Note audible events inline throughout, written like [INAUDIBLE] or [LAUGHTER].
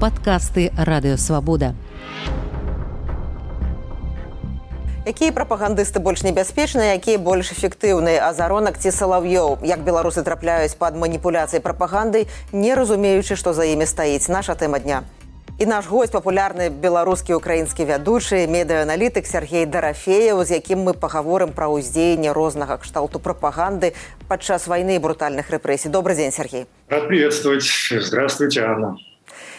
Падкасты радыёвабода. Якія прапагандысты больш небяспечныя, якія больш эфектыўныя азаронак ці салаўёў, як беларусы трапляюць пад маніпуляцыяй прапагандай, не разумеючы, што за імі стаіць наша тэма дня. І наш гость папулярны беларускі украінскі вядучы медыааналітык Сергей Дарафеяў, з якім мы пагаворым пра ўздзеянне рознага кшталту прапаганды падчас вайны брутальных рэпрэсій. добрый дзень Сергей. Рад приветствовать. Здравствуйте, Анна.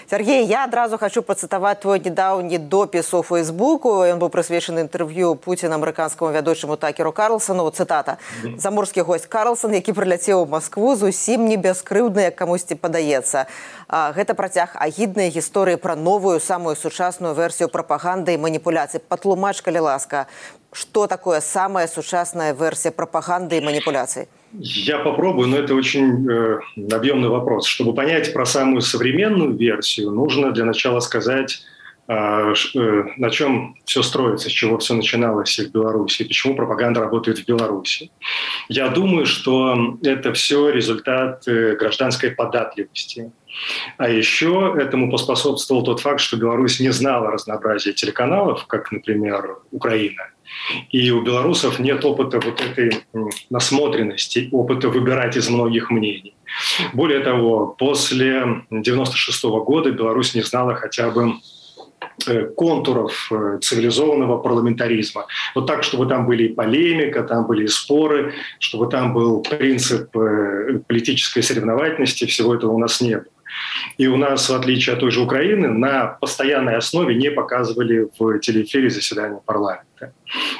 Сергей я адразу хочу пацытаваць твой недаўні допіс у фейсбуку. Ён быў прысвечаны інтэрв'ю Пуціна амерыканскаму вядучаму такеру Карлсону. Цытата заморскі гость Карлсон які прыляцеў у Маскву зусім не бяскрыўдна як камусьці падаецца гэта працяг агіднай гісторыі пра новую самую сучасную версію прапаганды і маніпуляцый. Патлумач калі ласка что такое самая сучасная версия пропаганды и манипуляций? Я попробую, но это очень э, объемный вопрос. Чтобы понять про самую современную версию, нужно для начала сказать, э, э, на чем все строится, с чего все начиналось в Беларуси, почему пропаганда работает в Беларуси. Я думаю, что это все результат э, гражданской податливости. А еще этому поспособствовал тот факт, что Беларусь не знала разнообразия телеканалов, как, например, Украина – и у белорусов нет опыта вот этой насмотренности, опыта выбирать из многих мнений. Более того, после 96 -го года Беларусь не знала хотя бы э, контуров э, цивилизованного парламентаризма. Вот так, чтобы там были и полемика, там были и споры, чтобы там был принцип э, политической соревновательности, всего этого у нас не было. И у нас, в отличие от той же Украины, на постоянной основе не показывали в телеэфире заседания парламента.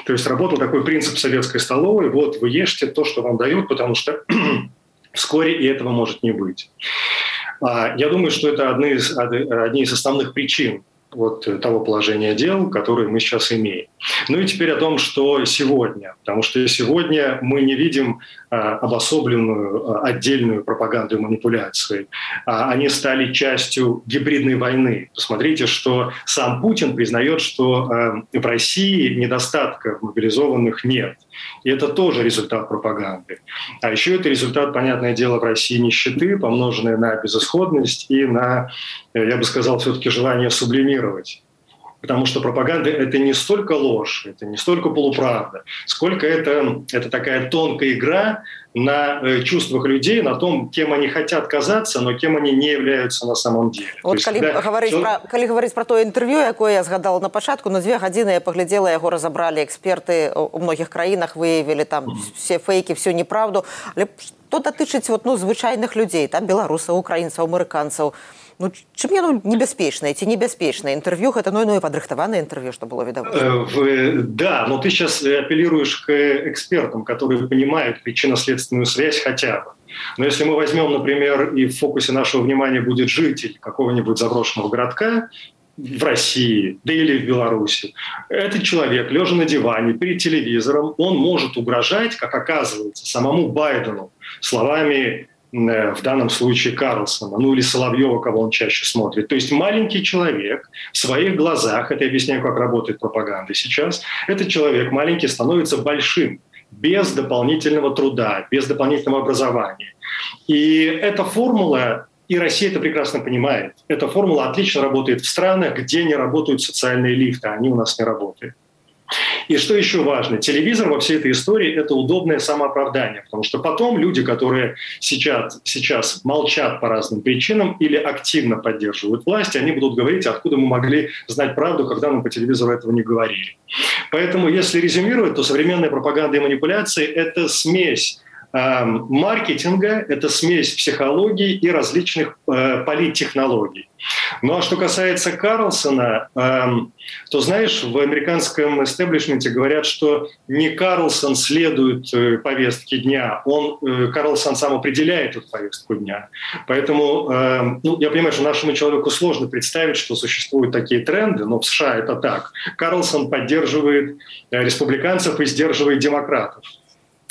То есть работал такой принцип советской столовой, вот вы ешьте то, что вам дают, потому что [CLEARS THROAT] вскоре и этого может не быть. А, я думаю, что это одни из, одни из основных причин вот того положения дел, которое мы сейчас имеем. Ну и теперь о том, что сегодня. Потому что сегодня мы не видим а, обособленную а, отдельную пропаганду и манипуляции. А, они стали частью гибридной войны. Посмотрите, что сам Путин признает, что в России недостатков мобилизованных нет. И это тоже результат пропаганды. А еще это результат, понятное дело, в России нищеты, помноженной на безысходность и на, я бы сказал, все-таки желание сублимировать Потому что пропаганда – это не столько ложь, это не столько полуправда, сколько это, это такая тонкая игра на э, чувствах людей, на том, кем они хотят казаться, но кем они не являются на самом деле. Вот есть, калі, когда... говорить что... про, калі говорить про то интервью, якое я згадала на початку, на две гадзіны я поглядела, яго разобрали эксперты у многих краінах, выявили там все фейки, всю неправду. Але что датычыць вот, ну, звычайных людей, там беларусаў, украінцаў, амерыканцаў, ну чым яно небяспечнае ці небяспечнае інтэрв'ю гэта ну і падрыхтаванае интервью, что было відаваць э, да но ты сейчас апеллируешь к экспертам которые понимают причинно-следственную связь хотя бы но если мы возьмем например и в фокусе нашего внимания будет житель какого-нибудь заброшенного городка в России, да или в Беларуси. Этот человек, лежа на диване перед телевизором, он может угрожать, как оказывается, самому Байдену словами Э, в данном случае Карлсона, ну или Соловьева, кого он чаще смотрит. То есть маленький человек в своих глазах, это я объясняю, как работает пропаганда сейчас, этот человек маленький становится большим без дополнительного труда, без дополнительного образования. И эта формула и Россия это прекрасно понимает. Эта формула отлично работает в странах, где не работают социальные лифты, они у нас не работают. И что еще важно, телевизор во всей этой истории – это удобное самооправдание, потому что потом люди, которые сейчас, сейчас молчат по разным причинам или активно поддерживают власть, они будут говорить, откуда мы могли знать правду, когда мы по телевизору этого не говорили. Поэтому, если резюмировать, то современная пропаганда и манипуляции – это смесь маркетинга, это смесь психологии и различных э, политтехнологий. Ну а что касается Карлсона, э, то знаешь, в американском истеблишменте говорят, что не Карлсон следует э, повестке дня, он, э, Карлсон сам определяет эту повестку дня. Поэтому э, ну, я понимаю, что нашему человеку сложно представить, что существуют такие тренды, но в США это так. Карлсон поддерживает республиканцев и сдерживает демократов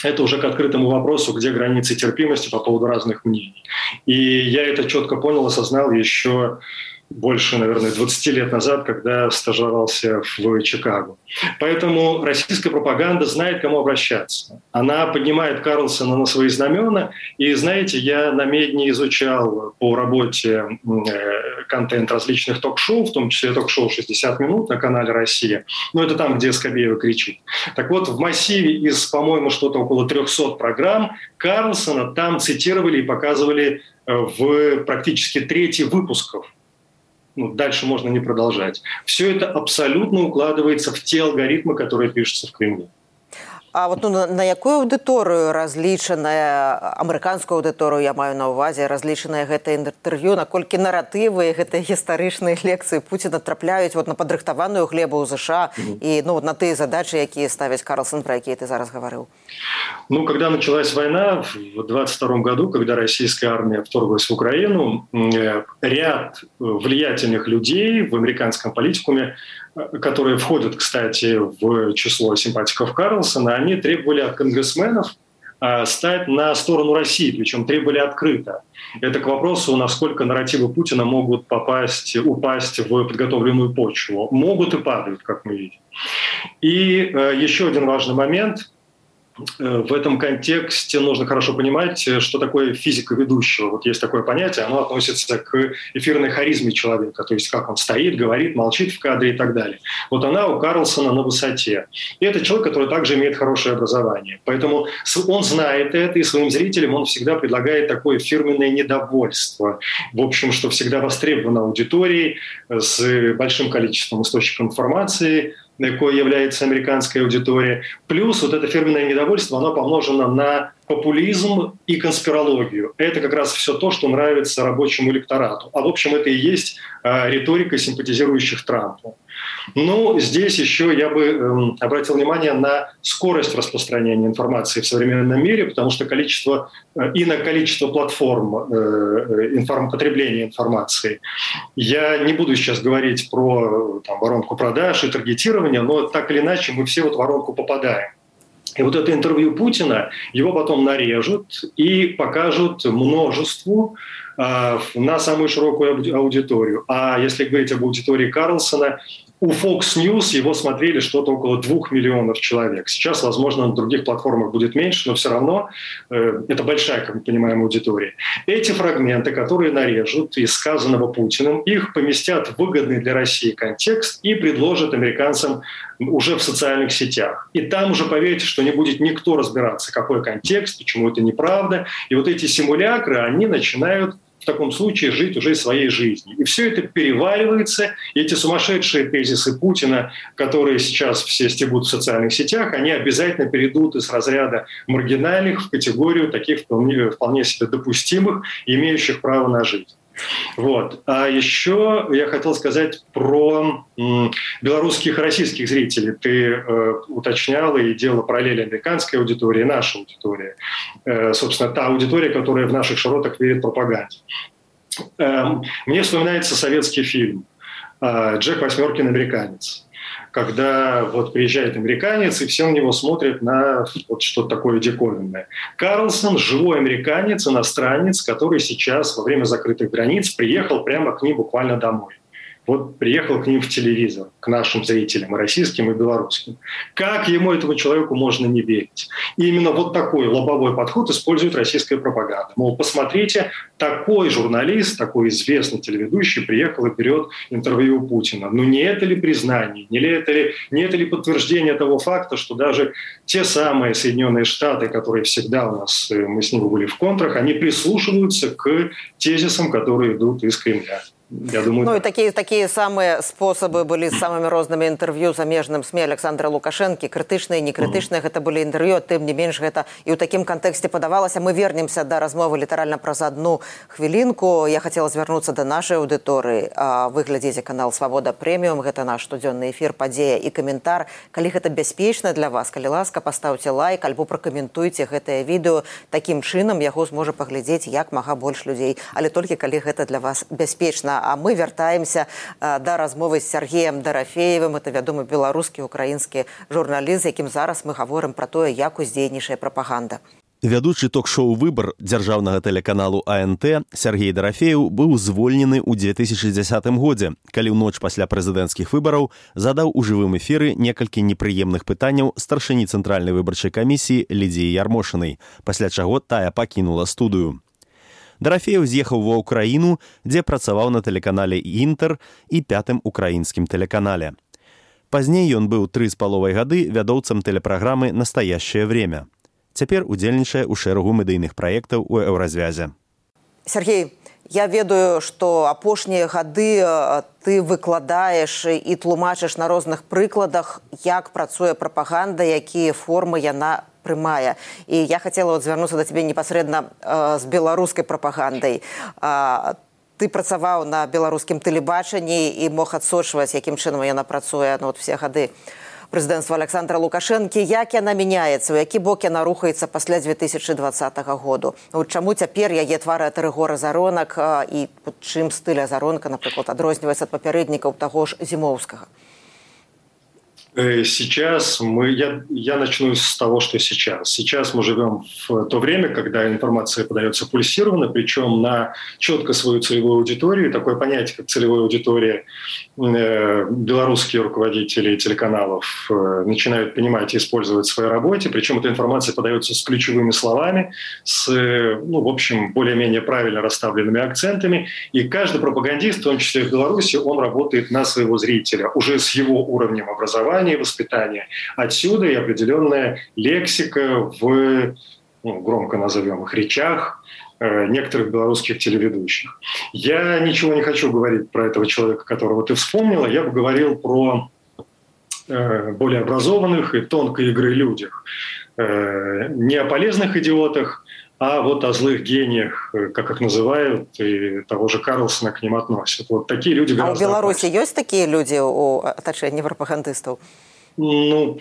это уже к открытому вопросу, где границы терпимости по поводу разных мнений. И я это четко понял, осознал еще больше, наверное, 20 лет назад, когда стажировался в Чикаго. Поэтому российская пропаганда знает, кому обращаться. Она поднимает Карлсона на свои знамена. И, знаете, я на Медне изучал по работе э, контент различных ток-шоу, в том числе ток-шоу «60 минут» на канале «Россия». Ну, это там, где Скобеева кричит. Так вот, в массиве из, по-моему, что-то около 300 программ Карлсона там цитировали и показывали э, в практически трети выпусков ну, дальше можно не продолжать. Все это абсолютно укладывается в те алгоритмы, которые пишутся в Кремле. А вот ну, на, на якую аўдыторыю разлічаная амерыканскую аўдыторыю я маю на ўвазе разлічанае гэта інтэрв'ю наколькі наратывы гэтыя гістарычныя лекцыі [LAUGHS] Пуціна трапляюць вот на падрыхтаваную глебу ў ЗША mm -hmm. і ну вот на тыя задачы якія ставяць Карлсон про якія ты зараз гаварыў Ну когда началась война в 22 году когда российская армия вторглась в Украину э, ряд влиятельных людей в американском политикуме которые входят, кстати, в число симпатиков Карлсона, они они требовали от конгрессменов а, стать на сторону России, причем требовали открыто. Это к вопросу, насколько нарративы Путина могут попасть, упасть в подготовленную почву. Могут и падают, как мы видим. И э, еще один важный момент – в этом контексте нужно хорошо понимать, э, что такое физика ведущего. Вот есть такое понятие, оно относится к эфирной харизме человека, то есть как он стоит, говорит, молчит в кадре и так далее. Вот она у Карлсона на высоте. И это человек, который также имеет хорошее образование. Поэтому он знает это, и своим зрителям он всегда предлагает такое фирменное недовольство. В общем, что всегда востребовано аудиторией э, с большим количеством источников информации – какой является американская аудитория. Плюс вот это фирменное недовольство, оно помножено на популизм и конспирологию. Это как раз все то, что нравится рабочему электорату. А в общем, это и есть э, риторика симпатизирующих Трампу. Ну, здесь еще я бы э, обратил внимание на скорость распространения информации в современном мире, потому что количество э, и на количество платформ э, информ, потребления информации. Я не буду сейчас говорить про там, воронку продаж и таргетирование, но так или иначе мы все в эту воронку попадаем. И вот это интервью Путина, его потом нарежут и покажут множеству э, на самую широкую аудиторию. А если говорить об аудитории Карлсона, у Fox News его смотрели что-то около двух миллионов человек. Сейчас, возможно, на других платформах будет меньше, но все равно э, это большая, как мы понимаем, аудитория. Эти фрагменты, которые нарежут из сказанного Путиным, их поместят в выгодный для России контекст и предложат американцам уже в социальных сетях. И там уже, поверьте, что не будет никто разбираться, какой контекст, почему это неправда. И вот эти симулякры, они начинают таком случае жить уже своей жизнью. И все это переваривается, и эти сумасшедшие тезисы Путина, которые сейчас все стебут в социальных сетях, они обязательно перейдут из разряда маргинальных в категорию таких вполне, вполне себе допустимых, имеющих право на жизнь. Вот. А еще я хотел сказать про белорусских и российских зрителей. Ты э, уточняла и делала параллели американской аудитории и нашей аудитории. Э, собственно, та аудитория, которая в наших широтах верит пропаганде. Э, мне вспоминается советский фильм э, «Джек Восьмеркин. Американец» когда вот приезжает американец, и все на него смотрят на вот что-то такое диковинное. Карлсон – живой американец, иностранец, который сейчас во время закрытых границ приехал прямо к ним буквально домой вот приехал к ним в телевизор, к нашим зрителям, российским, и белорусским. Как ему, этому человеку, можно не верить? И именно вот такой лобовой подход использует российская пропаганда. Мол, посмотрите, такой журналист, такой известный телеведущий приехал и берет интервью у Путина. Но не это ли признание, не, ли это ли, не это ли подтверждение того факта, что даже те самые Соединенные Штаты, которые всегда у нас, э, мы с ними были в контрах, они прислушиваются к тезисам, которые идут из Кремля. Я думаю, ну, і такі такія самыя спосабы былі з самымі рознымі інтэрв'ю замежным сме александра лукашэнкі крытычныя некрытычныя гэта былі інтэрв'ю тым не менш гэта і ў такім кантэксце падавалася мы вернемся да размовы літаральна праз адну хвілінку я хацела звярнуцца да нашай аўдыторыі вы глядзеце канал свабода прэміум гэта наш штодзённы эфір падзея і каментар калі гэта бяспечна для вас. Калі ласка пастаўце лайк альбо пракаментуйце гэтае відэо такім чынам яго зможа паглядзець як мага больш людзей. Але толькі калі гэта для вас бяспечна А мы вяртаемся да размовы з Сергеем Дарафеевым. Это вядомы беларускі украінскі журналіст, якім зараз мы гаворым пра тое, як уздзейнічае прапаганда. Вядучы ток-шоу выбар дзяржаўнага тэлеканалу АНТ Сергей Дарафеў быў звольнены ў 2010 годзе, калі ў ноч пасля прэзідэнцкіх выбараў задаў у жывым эфіры некалькі непрыемных пытанняў старшыні цэнтральнай выбарчай камісіі Лідзіі Ярмошынай, пасля чаго тая пакінула студыю. Дарафеў з'ехаў ва ўкраіну, дзе працаваў на тэлеканале інтэр і пятым украінскім тэлеканале. Пазней ён быў тры з паловай гады вядоўцам тэлепраграмы «Настоящее время» цяпер удзельнічае ў шэрагу медыйных праектаў у еўразвязе. Сергей, я ведаю, што апошнія гады ты выкладаеш і тлумачыш на розных прыкладах, як працуе прапаганда, якія формы яна прымае. І я хацела звярнуцца да цябе непасрэдна з беларускай прапагандай. Ты працаваў на беларускім тэлебачанні і мог адсочваць, якім чынам яна працуе ну, вот, все гады прэзідэнцтва александра лукашэнкі як яна мяняецца у які бок яна рухаецца пасля 2020 году вот чаму цяпер яе твары ад рыгора заронак і чым стыля заронка напрыклад адрозніваецца ад папярэднікаў таго ж зімоўскага Э, сейчас мы, я, я начну с того, что сейчас. Сейчас мы живем в то время, когда информация подается пульсированно, причем на четко свою целевую аудиторию. Такое понятие, как целевая аудитория, э, белорусские руководители телеканалов э, начинают понимать и использовать в своей работе. Причем эта информация подается с ключевыми словами, с, ну, в общем, более-менее правильно расставленными акцентами. И каждый пропагандист, в том числе в Беларуси, он работает на своего зрителя, уже с его уровнем образования, образования и воспитания. Отсюда и определенная лексика в, ну, громко назовем их, речах э, некоторых белорусских телеведущих. Я ничего не хочу говорить про этого человека, которого ты вспомнила. Я бы говорил про э, более образованных и тонкой игры людях. Э, не о полезных идиотах, а вот о злых гениях, э, как их называют, и того же Карлсона к ним относят. Вот такие люди А в Беларуси опаснее. есть такие люди у отношений пропагандистов? Ну,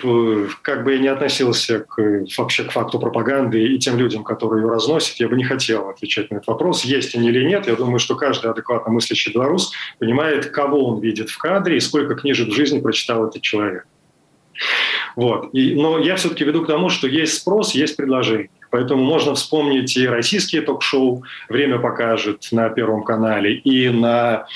как бы я не относился к, вообще к факту пропаганды и тем людям, которые ее разносят, я бы не хотел отвечать на этот вопрос, есть они или нет. Я думаю, что каждый адекватно мыслящий белорус понимает, кого он видит в кадре и сколько книжек в жизни прочитал этот человек. Вот. И, но я все-таки веду к тому, что есть спрос, есть предложение. Поэтому можно вспомнить и российские ток-шоу «Время покажет» на Первом канале, и на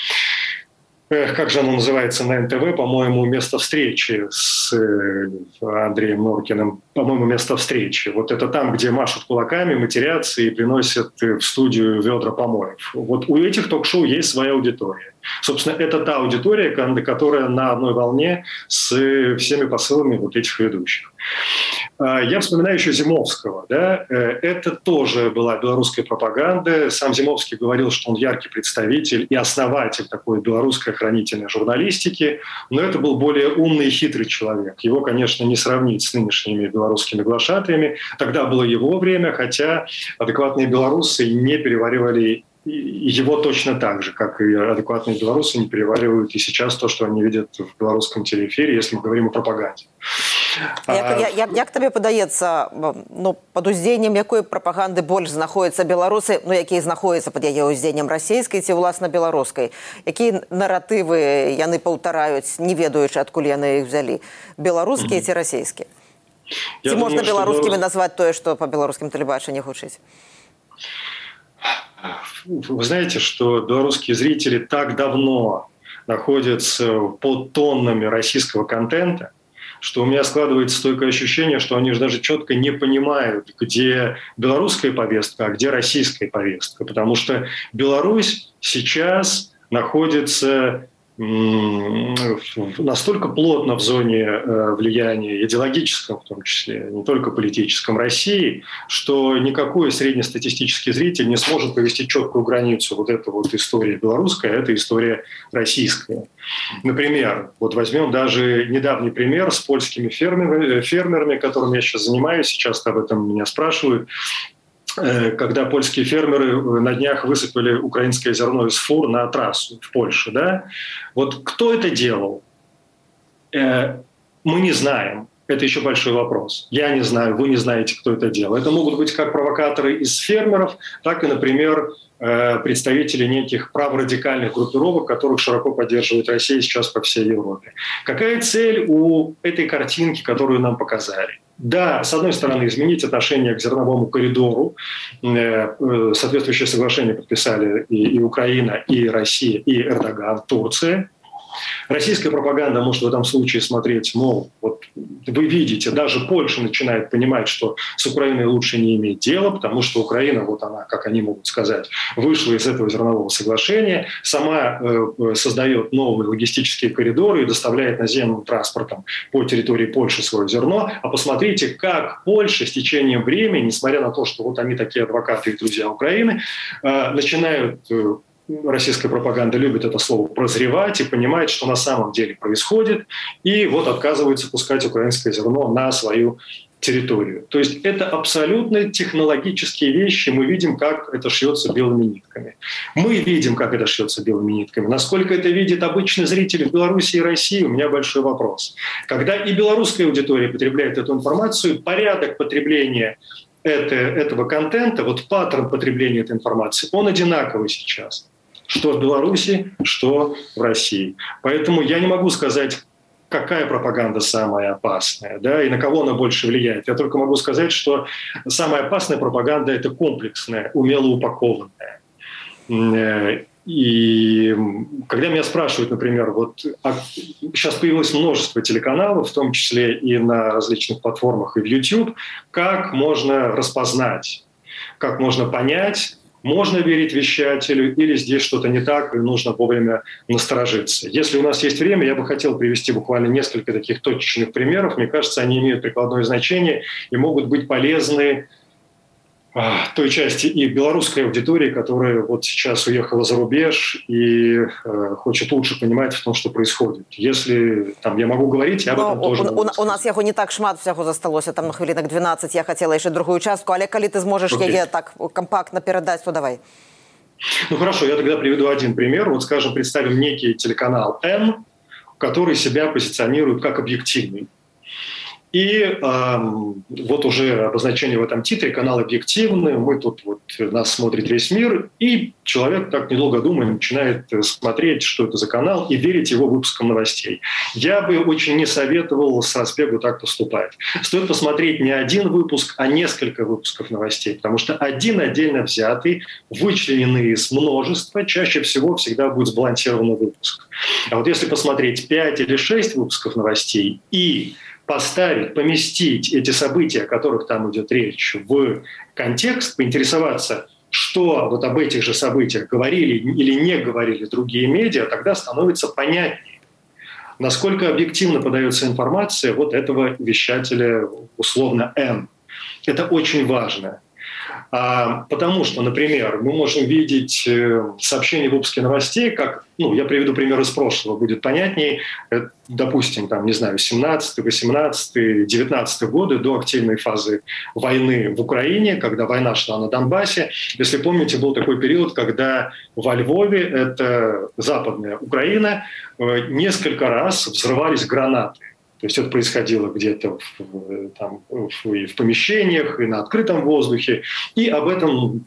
как же оно называется на НТВ, по-моему, место встречи с э, Андреем Норкиным, по-моему, место встречи. Вот это там, где машут кулаками, матерятся и приносят в студию ведра помоев. Вот у этих ток-шоу есть своя аудитория. Собственно, это та аудитория, которая на одной волне с всеми посылами вот этих ведущих. А, я вспоминаю еще Зимовского. Да? Э, это тоже была белорусская пропаганда. Сам Зимовский говорил, что он яркий представитель и основатель такой белорусской хранительной журналистики. Но это был более умный и хитрый человек. Его, конечно, не сравнить с нынешними белорусскими глашатаями. Тогда было его время, хотя адекватные белорусы не переваривали его точно так же, как и адекватные белорусы, не переваривают и сейчас то, что они видят в белорусском телеэфире, если мы говорим о пропаганде. Як, а... як, як табе падаецца ну, пад уздзеяннем якой прапаганды больш знаходзяцца беларусы ну якія знаходзяцца пад яе ўздзеяннем расійскай ці ўласна беларускай якія наратывы яны паўтараюць не ведаючы адкуль яны іх взялі беларускія mm -hmm. ці расійскія ці можна беларускімі беларус... назваць тое што па беларускім тэлебачанні гучыць вы знаете что беларускія зрители так давно находятся под тоннами российского контента что у меня складывается стойкое ощущение, что они же даже четко не понимают, где белорусская повестка, а где российская повестка. Потому что Беларусь сейчас находится настолько плотно в зоне э, влияния идеологическом, в том числе, не только политическом России, что никакой среднестатистический зритель не сможет повести четкую границу. Вот эта вот история белорусская, это история российская. Например, вот возьмем даже недавний пример с польскими фермерами, фермерами которыми я сейчас занимаюсь, часто об этом меня спрашивают. Э, когда польские фермеры э, на днях высыпали украинское зерно из фур на трассу в Польше. Да? Вот кто это делал? Э, мы не знаем. Это еще большой вопрос. Я не знаю, вы не знаете, кто это делал. Это могут быть как провокаторы из фермеров, так и, например, представители неких праворадикальных группировок, которых широко поддерживает Россия сейчас по всей Европе. Какая цель у этой картинки, которую нам показали? Да, с одной стороны, изменить отношение к зерновому коридору. Соответствующее соглашение подписали и, и Украина, и Россия, и Эрдоган, Турция. Российская пропаганда может в этом случае смотреть, мол, вот вы видите, даже Польша начинает понимать, что с Украиной лучше не иметь дела, потому что Украина, вот она, как они могут сказать, вышла из этого зернового соглашения, сама э, создает новые логистические коридоры и доставляет наземным транспортом по территории Польши свое зерно. А посмотрите, как Польша с течением времени, несмотря на то, что вот они такие адвокаты и друзья Украины, э, начинают э, российская пропаганда любит это слово прозревать и понимает, что на самом деле происходит, и вот отказывается пускать украинское зерно на свою территорию. То есть это абсолютно технологические вещи. Мы видим, как это шьется белыми нитками. Мы видим, как это шьется белыми нитками. Насколько это видит обычный зритель в Беларуси и России, у меня большой вопрос. Когда и белорусская аудитория потребляет эту информацию, порядок потребления это, этого контента, вот паттерн потребления этой информации, он одинаковый сейчас что в Беларуси, что в России. Поэтому я не могу сказать, какая пропаганда самая опасная, да, и на кого она больше влияет. Я только могу сказать, что самая опасная пропаганда – это комплексная, умело упакованная. Э, и когда меня спрашивают, например, вот а сейчас появилось множество телеканалов, в том числе и на различных платформах, и в YouTube, как можно распознать, как можно понять, можно верить вещателю или здесь что-то не так, и нужно вовремя насторожиться. Если у нас есть время, я бы хотел привести буквально несколько таких точечных примеров. Мне кажется, они имеют прикладное значение и могут быть полезны той части и белорусской аудитории, которая вот сейчас уехала за рубеж и э, хочет лучше понимать в том, что происходит. Если там я могу говорить, я об этом тоже у, у, у нас яго не так шмат всяго засталося там на хвілінак 12 я хотела еще другую частку але калі ты зможешь okay. яе так компактно передать то давай ну хорошо я тогда приведу один пример вот скажем представим некий телеканал М который себя позиционирует как объективный и э, вот уже обозначение в этом титре, канал объективный, мы тут вот, нас смотрит весь мир, и человек так недолго думая начинает смотреть, что это за канал, и верить его выпускам новостей. Я бы очень не советовал с разбегу так поступать. Стоит посмотреть не один выпуск, а несколько выпусков новостей, потому что один отдельно взятый, вычлененный из множества, чаще всего всегда будет сбалансированный выпуск. А вот если посмотреть 5 или 6 выпусков новостей и поставить, поместить эти события, о которых там идет речь, в контекст, поинтересоваться, что вот об этих же событиях говорили или не говорили другие медиа, тогда становится понятнее, насколько объективно подается информация вот этого вещателя условно М. Это очень важно. А, потому что, например, мы можем видеть э, сообщения в выпуске новостей, как, ну, я приведу пример из прошлого, будет понятнее, э, допустим, там, не знаю, 17 18 19 годы до активной фазы войны в Украине, когда война шла на Донбассе. Если помните, был такой период, когда во Львове, это западная Украина, э, несколько раз взрывались гранаты то есть это происходило где-то в, там, в, в помещениях и на открытом воздухе. И об этом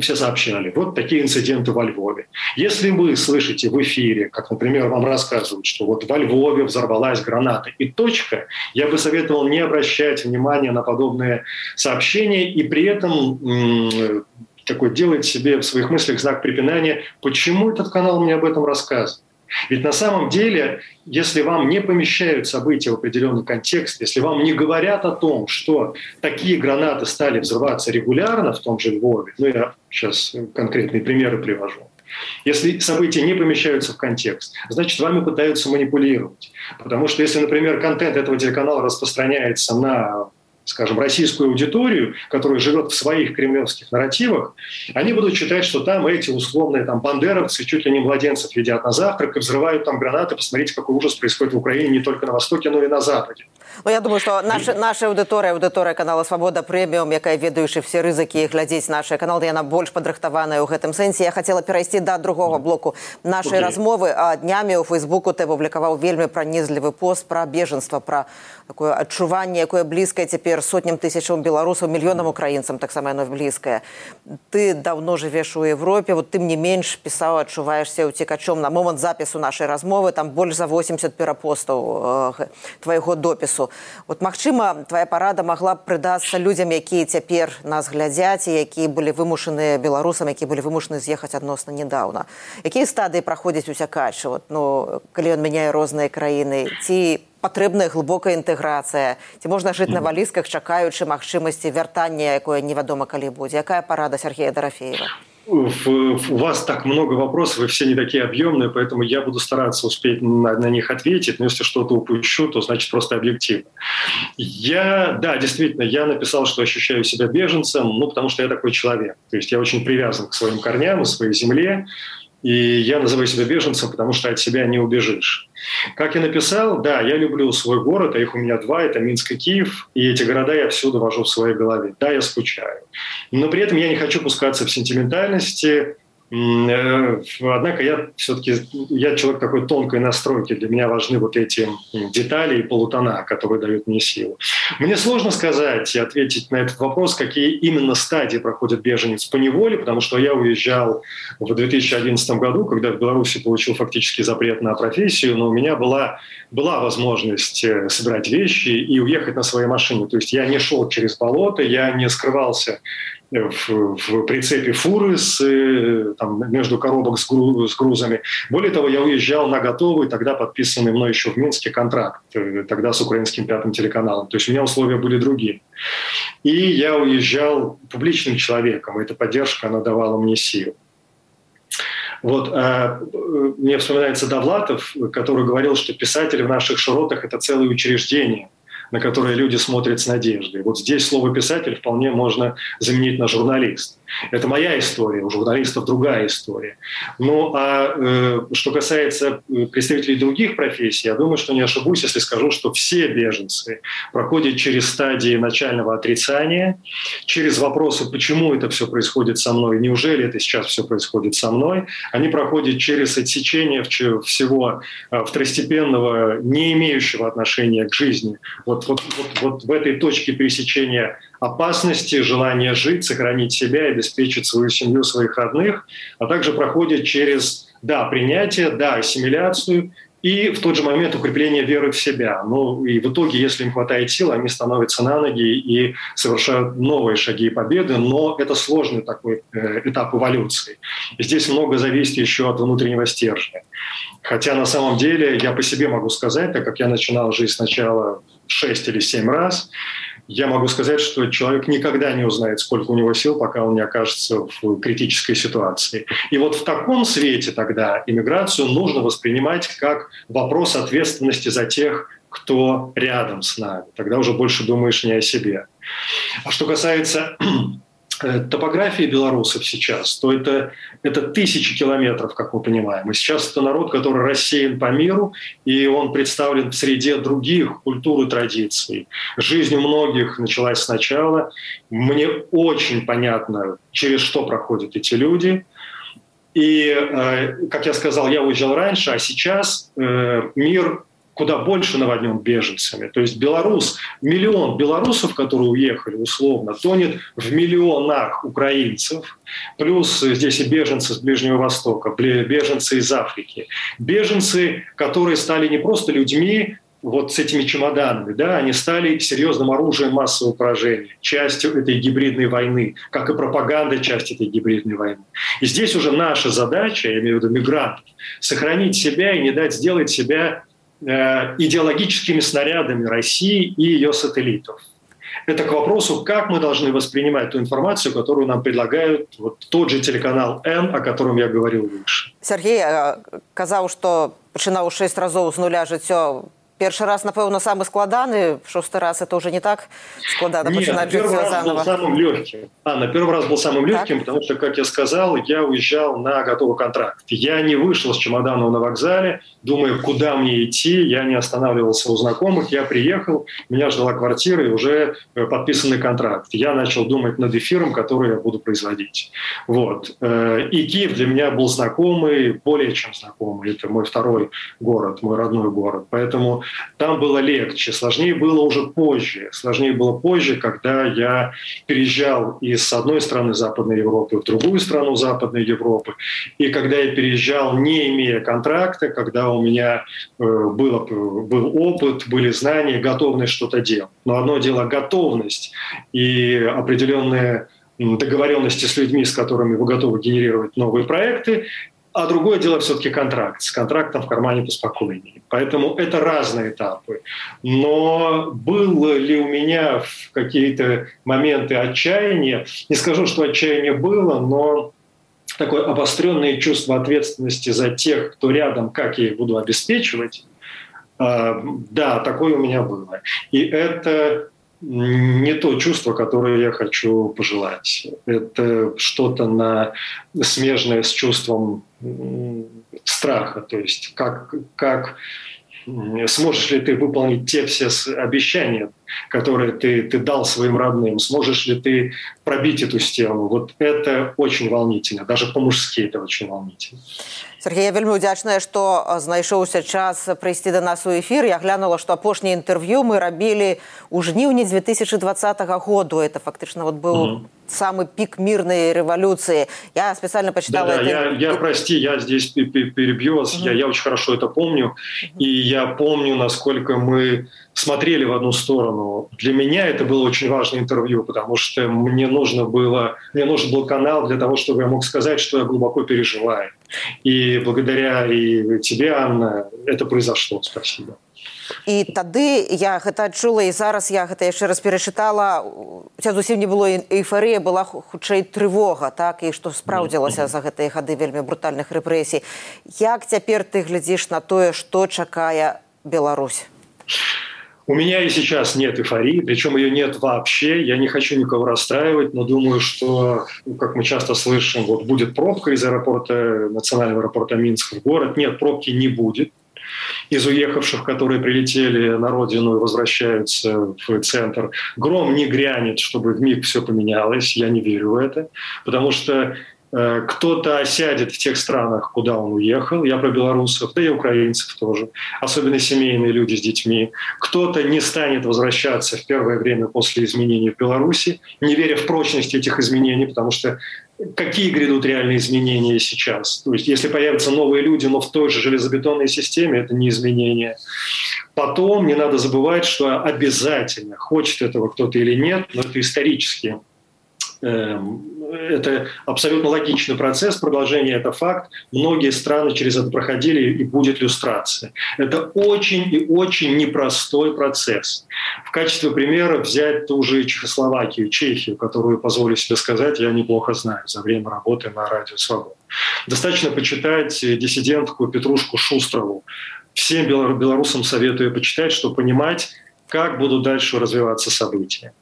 все сообщали. Вот такие инциденты во Львове. Если вы слышите в эфире, как, например, вам рассказывают, что вот во Львове взорвалась граната и точка, я бы советовал не обращать внимания на подобные сообщения и при этом такой делать себе в своих мыслях знак препинания, почему этот канал мне об этом рассказывает. Ведь на самом деле, если вам не помещают события в определенный контекст, если вам не говорят о том, что такие гранаты стали взрываться регулярно в том же Львове, ну я сейчас конкретные примеры привожу, если события не помещаются в контекст, значит, вами пытаются манипулировать. Потому что если, например, контент этого телеканала распространяется на скажем, российскую аудиторию, которая живет в своих кремлевских нарративах, они будут считать, что там эти условные там, бандеровцы чуть ли не младенцев едят на завтрак и взрывают там гранаты. Посмотрите, какой ужас происходит в Украине не только на Востоке, но и на Западе. Ну, я думаю, что наша, наша аудитория, аудитория канала «Свобода премиум», якая ведаючы все рызыкі і глядзець наши каналы, яна больш падрыхтаваная ў гэтым сэнсе. Я хотела перайсці да другого блоку нашай okay. размовы. А днямі ў Фейсбуку ты публікаваў вельмі пранізлівы пост пра беженства, пра такое адчуванне, якое блізкае цяпер сотням тысячам беларусаў, мільёнам украінцам таксама яно блізкае. Ты давно жывеш у Европе, вот тым не менш пісаў, адчуваешся ўцекачом на момант запісу нашай размовы, там больш за 80 перапостаў э, твайго допісу беларусу вот магчыма твоя парада могла б прыдацца людзям якія цяпер нас глядзяць і якія былі вымушаныя беларусам які былі вымушаны з'ехаць адносна недавно якія стадыі праходзяць уцякачы вот ну калі ён мяняе розныя краіны ці патрэбная глыбокая інтэграцыя ці можна жыць на валісках чакаючы магчымасці вяртання якое невядома калі будзе. Якая парада Сергея дарафеева у вас так много вопросов, и все не такие объемные, поэтому я буду стараться успеть на, на них ответить, но если что-то упущу, то значит просто объективно. Я, да, действительно, я написал, что ощущаю себя беженцем, ну, потому что я такой человек. То есть я очень привязан к своим корням и своей земле, и я называю себя беженцем, потому что от себя не убежишь. Как я написал, да, я люблю свой город, а их у меня два, это Минск и Киев, и эти города я всюду вожу в своей голове. Да, я скучаю. Но при этом я не хочу пускаться в сентиментальности, однако я все-таки я человек такой тонкой настройки. Для меня важны вот эти детали и полутона, которые дают мне силу. Мне сложно сказать и ответить на этот вопрос, какие именно стадии проходит беженец по неволе, потому что я уезжал в 2011 году, когда в Беларуси получил фактически запрет на профессию, но у меня была, была возможность э, собирать вещи и уехать на своей машине. То есть я не шел через болото, я не скрывался в, в прицепе фуры с, э, там, между коробок с, гру, с грузами. Более того, я уезжал на готовый, тогда подписанный мной еще в Минске контракт, э, тогда с украинским пятым телеканалом. То есть у меня условия были другие. И я уезжал публичным человеком, эта поддержка, она давала мне силу. Вот, а, мне вспоминается Довлатов, который говорил, что писатели в наших широтах – это целые учреждения – на которые люди смотрят с надеждой. Вот здесь слово «писатель» вполне можно заменить на «журналист». Это моя история, у журналистов другая история. Ну а э, что касается э, представителей других профессий, я думаю, что не ошибусь, если скажу, что все беженцы проходят через стадии начального отрицания, через вопросы, почему это все происходит со мной, неужели это сейчас все происходит со мной. Они проходят через отсечение всего э, второстепенного, не имеющего отношения к жизни. Вот, вот, вот, вот в этой точке пересечения опасности, желание жить, сохранить себя и обеспечить свою семью, своих родных, а также проходят через, да, принятие, да, ассимиляцию и в тот же момент укрепление веры в себя. Ну и в итоге, если им хватает сил, они становятся на ноги и совершают новые шаги и победы, но это сложный такой э, этап эволюции. Здесь много зависит еще от внутреннего стержня. Хотя на самом деле я по себе могу сказать, так как я начинал жизнь сначала 6 или 7 раз, я могу сказать, что человек никогда не узнает, сколько у него сил, пока он не окажется в критической ситуации. И вот в таком свете тогда иммиграцию нужно воспринимать как вопрос ответственности за тех, кто рядом с нами. Тогда уже больше думаешь не о себе. А что касается топографии белорусов сейчас, то это, это тысячи километров, как мы понимаем. И сейчас это народ, который рассеян по миру, и он представлен в среде других культур и традиций. Жизнь у многих началась сначала. Мне очень понятно, через что проходят эти люди. И, э, как я сказал, я уезжал раньше, а сейчас э, мир куда больше наводнен беженцами. То есть белорус, миллион белорусов, которые уехали условно, тонет в миллионах украинцев, плюс здесь и беженцы с Ближнего Востока, беженцы из Африки. Беженцы, которые стали не просто людьми, вот с этими чемоданами, да, они стали серьезным оружием массового поражения, частью этой гибридной войны, как и пропаганда часть этой гибридной войны. И здесь уже наша задача, я имею в виду мигрантов, сохранить себя и не дать сделать себя идеологическими снарядами России и ее сателлитов. Это к вопросу, как мы должны воспринимать ту информацию, которую нам предлагают вот тот же телеканал Н, о котором я говорил выше. Сергей сказал, что пачынаў шесть разоў з нуля жыццё Первый раз, напэўна, самый складаны, шестой раз это уже не так складано Нет, начинать первый раз заново. был самым легким. А, на первый раз был самым легким, так? потому что, как я сказал, я уезжал на готовый контракт. Я не вышел с чемоданом на вокзале, думая, куда мне идти, я не останавливался у знакомых, я приехал, меня ждала квартира и уже э, подписанный контракт. Я начал думать над эфиром, который я буду производить. Вот. Э, и Киев для меня был знакомый, более чем знакомый. Это мой второй город, мой родной город. Поэтому там было легче. Сложнее было уже позже. Сложнее было позже, когда я переезжал из одной страны Западной Европы в другую страну Западной Европы. И когда я переезжал, не имея контракта, когда у меня э, было, был опыт, были знания, готовность что-то делать. Но одно дело готовность и определенные договоренности с людьми, с которыми вы готовы генерировать новые проекты, а другое дело все-таки контракт. С контрактом в кармане поспокойнее. Поэтому это разные этапы. Но было ли у меня в какие-то моменты отчаяния? Не скажу, что отчаяние было, но такое обостренное чувство ответственности за тех, кто рядом, как я их буду обеспечивать, а, да, такое у меня было. И это не то чувство, которое я хочу пожелать. Это что-то на смежное с чувством страха, то есть как, как сможешь ли ты выполнить те все обещания, которые ты, ты дал своим родным, сможешь ли ты пробить эту стену. Вот это очень волнительно, даже по-мужски это очень волнительно. Сергей, я вельмі удзячная, што знайшоўся час прыйсці да нас у эфір. Я глянула, што апошняе інтэрв'ю мы рабілі ў жніўні 2020 году. Это фактычна вот быў mm -hmm. самый пик мирной революции. Я специально почитала да, да, это. Я, я, прости, я здесь перебью вас. Mm-hmm. Я, я очень хорошо это помню. Mm-hmm. И я помню, насколько мы смотрели в одну сторону. Для меня это было очень важное интервью, потому что мне нужно было, мне нужен был канал для того, чтобы я мог сказать, что я глубоко переживаю. И благодаря и тебе, Анна, это произошло. Спасибо. і тады я гэта адчула і зараз я гэта яшчэ раз перачытала ця зусім не было эйфарыя была хутчэй трывога так і што спраўдзілася за гэтыя гады вельмі брутальных рэпрэсій як цяпер ты глядзіш на тое што чакае Беларусь У меня и сейчас нет эйфории, причем ее нет вообще. Я не хочу никого расстраивать, но думаю, что, ну, как мы часто слышим, вот будет пробка из аэропорта, национального аэропорта Минск в город. Нет, пробки не будет из уехавших, которые прилетели на родину и возвращаются в центр. Гром не грянет, чтобы в миг все поменялось. Я не верю в это, потому что кто-то осядет в тех странах, куда он уехал, я про белорусов, да и украинцев тоже, особенно семейные люди с детьми. Кто-то не станет возвращаться в первое время после изменений в Беларуси, не веря в прочность этих изменений, потому что какие грядут реальные изменения сейчас? То есть если появятся новые люди, но в той же железобетонной системе, это не изменение. Потом не надо забывать, что обязательно, хочет этого кто-то или нет, но это исторически эм, это абсолютно логичный процесс, продолжение – это факт. Многие страны через это проходили, и будет люстрация. Это очень и очень непростой процесс. В качестве примера взять ту же Чехословакию, Чехию, которую, позволю себе сказать, я неплохо знаю за время работы на Радио Свобода. Достаточно почитать диссидентку Петрушку Шустрову. Всем белорусам советую почитать, чтобы понимать, как будут дальше развиваться события.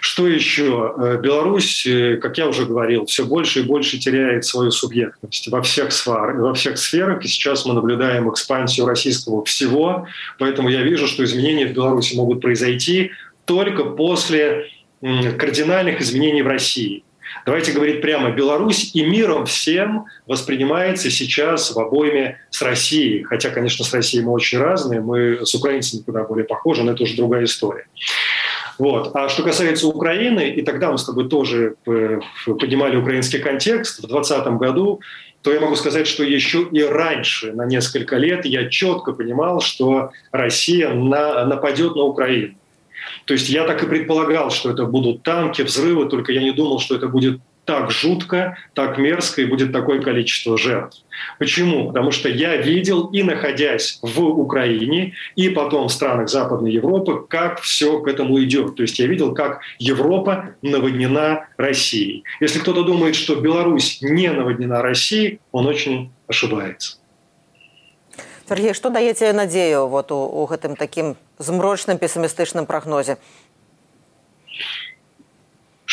Что еще? Э, Беларусь, э, как я уже говорил, все больше и больше теряет свою субъектность во всех, свар, во всех сферах. И сейчас мы наблюдаем экспансию российского всего. Поэтому я вижу, что изменения в Беларуси могут произойти только после кардинальных изменений в России. Давайте говорить прямо, Беларусь и миром всем воспринимается сейчас в обойме с Россией. Хотя, конечно, с Россией мы очень разные, мы с украинцами куда более похожи, но это уже другая история. Вот. А что касается Украины, и тогда мы с тобой тоже э, поднимали украинский контекст в 2020 году, то я могу сказать, что еще и раньше, на несколько лет, я четко понимал, что Россия на, нападет на Украину. То есть я так и предполагал, что это будут танки, взрывы, только я не думал, что это будет так жутко, так мерзко и будет такое количество жертв. Почему? Потому что я видел и находясь в Украине, и потом в странах Западной Европы, как все к этому идет. То есть я видел, как Европа наводнена Россией. Если кто-то думает, что Беларусь не наводнена Россией, он очень ошибается. Сергей, что даете надею вот у, у гэтым таким змрочным пессимистичным прогнозе?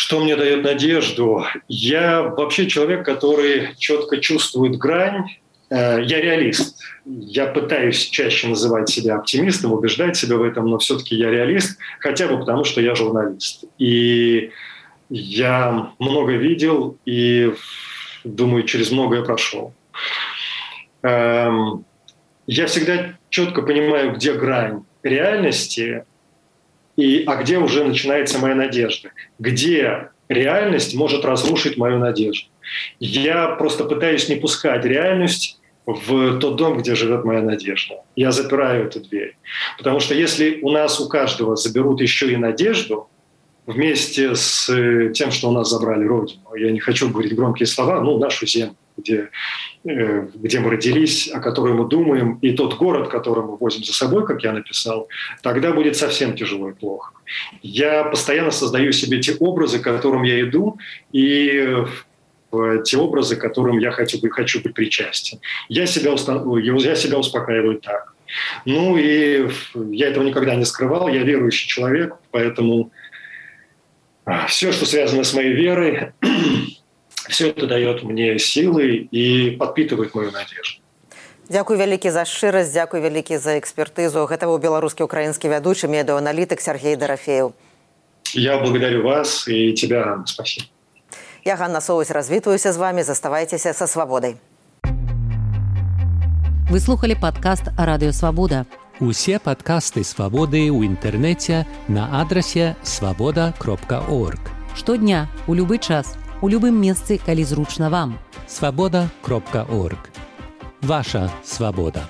Что мне дает надежду? Я вообще человек, который четко чувствует грань. Э, я реалист. Я пытаюсь чаще называть себя оптимистом, убеждать себя в этом, но все-таки я реалист, хотя бы потому, что я журналист. И я много видел и, думаю, через многое прошел. Эм, я всегда четко понимаю, где грань реальности, и, а где уже начинается моя надежда. Где реальность может разрушить мою надежду. Я просто пытаюсь не пускать реальность в тот дом, где живет моя надежда. Я запираю эту дверь. Потому что если у нас у каждого заберут еще и надежду, вместе с тем, что у нас забрали Родину, я не хочу говорить громкие слова, ну, нашу землю, где, э, где мы родились, о которой мы думаем, и тот город, который мы возим за собой, как я написал, тогда будет совсем тяжело и плохо. Я постоянно создаю себе те образы, к которым я иду, и те образы, к которым я хочу, хочу быть причастен. Я себя, я себя успокаиваю так. Ну и я этого никогда не скрывал, я верующий человек, поэтому все, что связано с моей верой, [CLEARS THROAT] все это дает мне силы и подпитывает мою надежду. Дзякуй вялікі за шчырасць, дзякуй вялікі за экспертызу. Гэта быў беларускі украінскі вядучы медыаналітык Сергей Дарафеев. Я благодарю вас и тебя, спасибо. Я Ганна Соусь развітваюся з вами, заставайцеся са свабодай. Вы слухали падкаст радыёвабода. Усе падкасты свабоды ў інтэрнэце на адрасе свабода кропка орг. Штодня у любы час у любым месцы, калі зручна вам. Свабода кропка орг. Ваша свабода.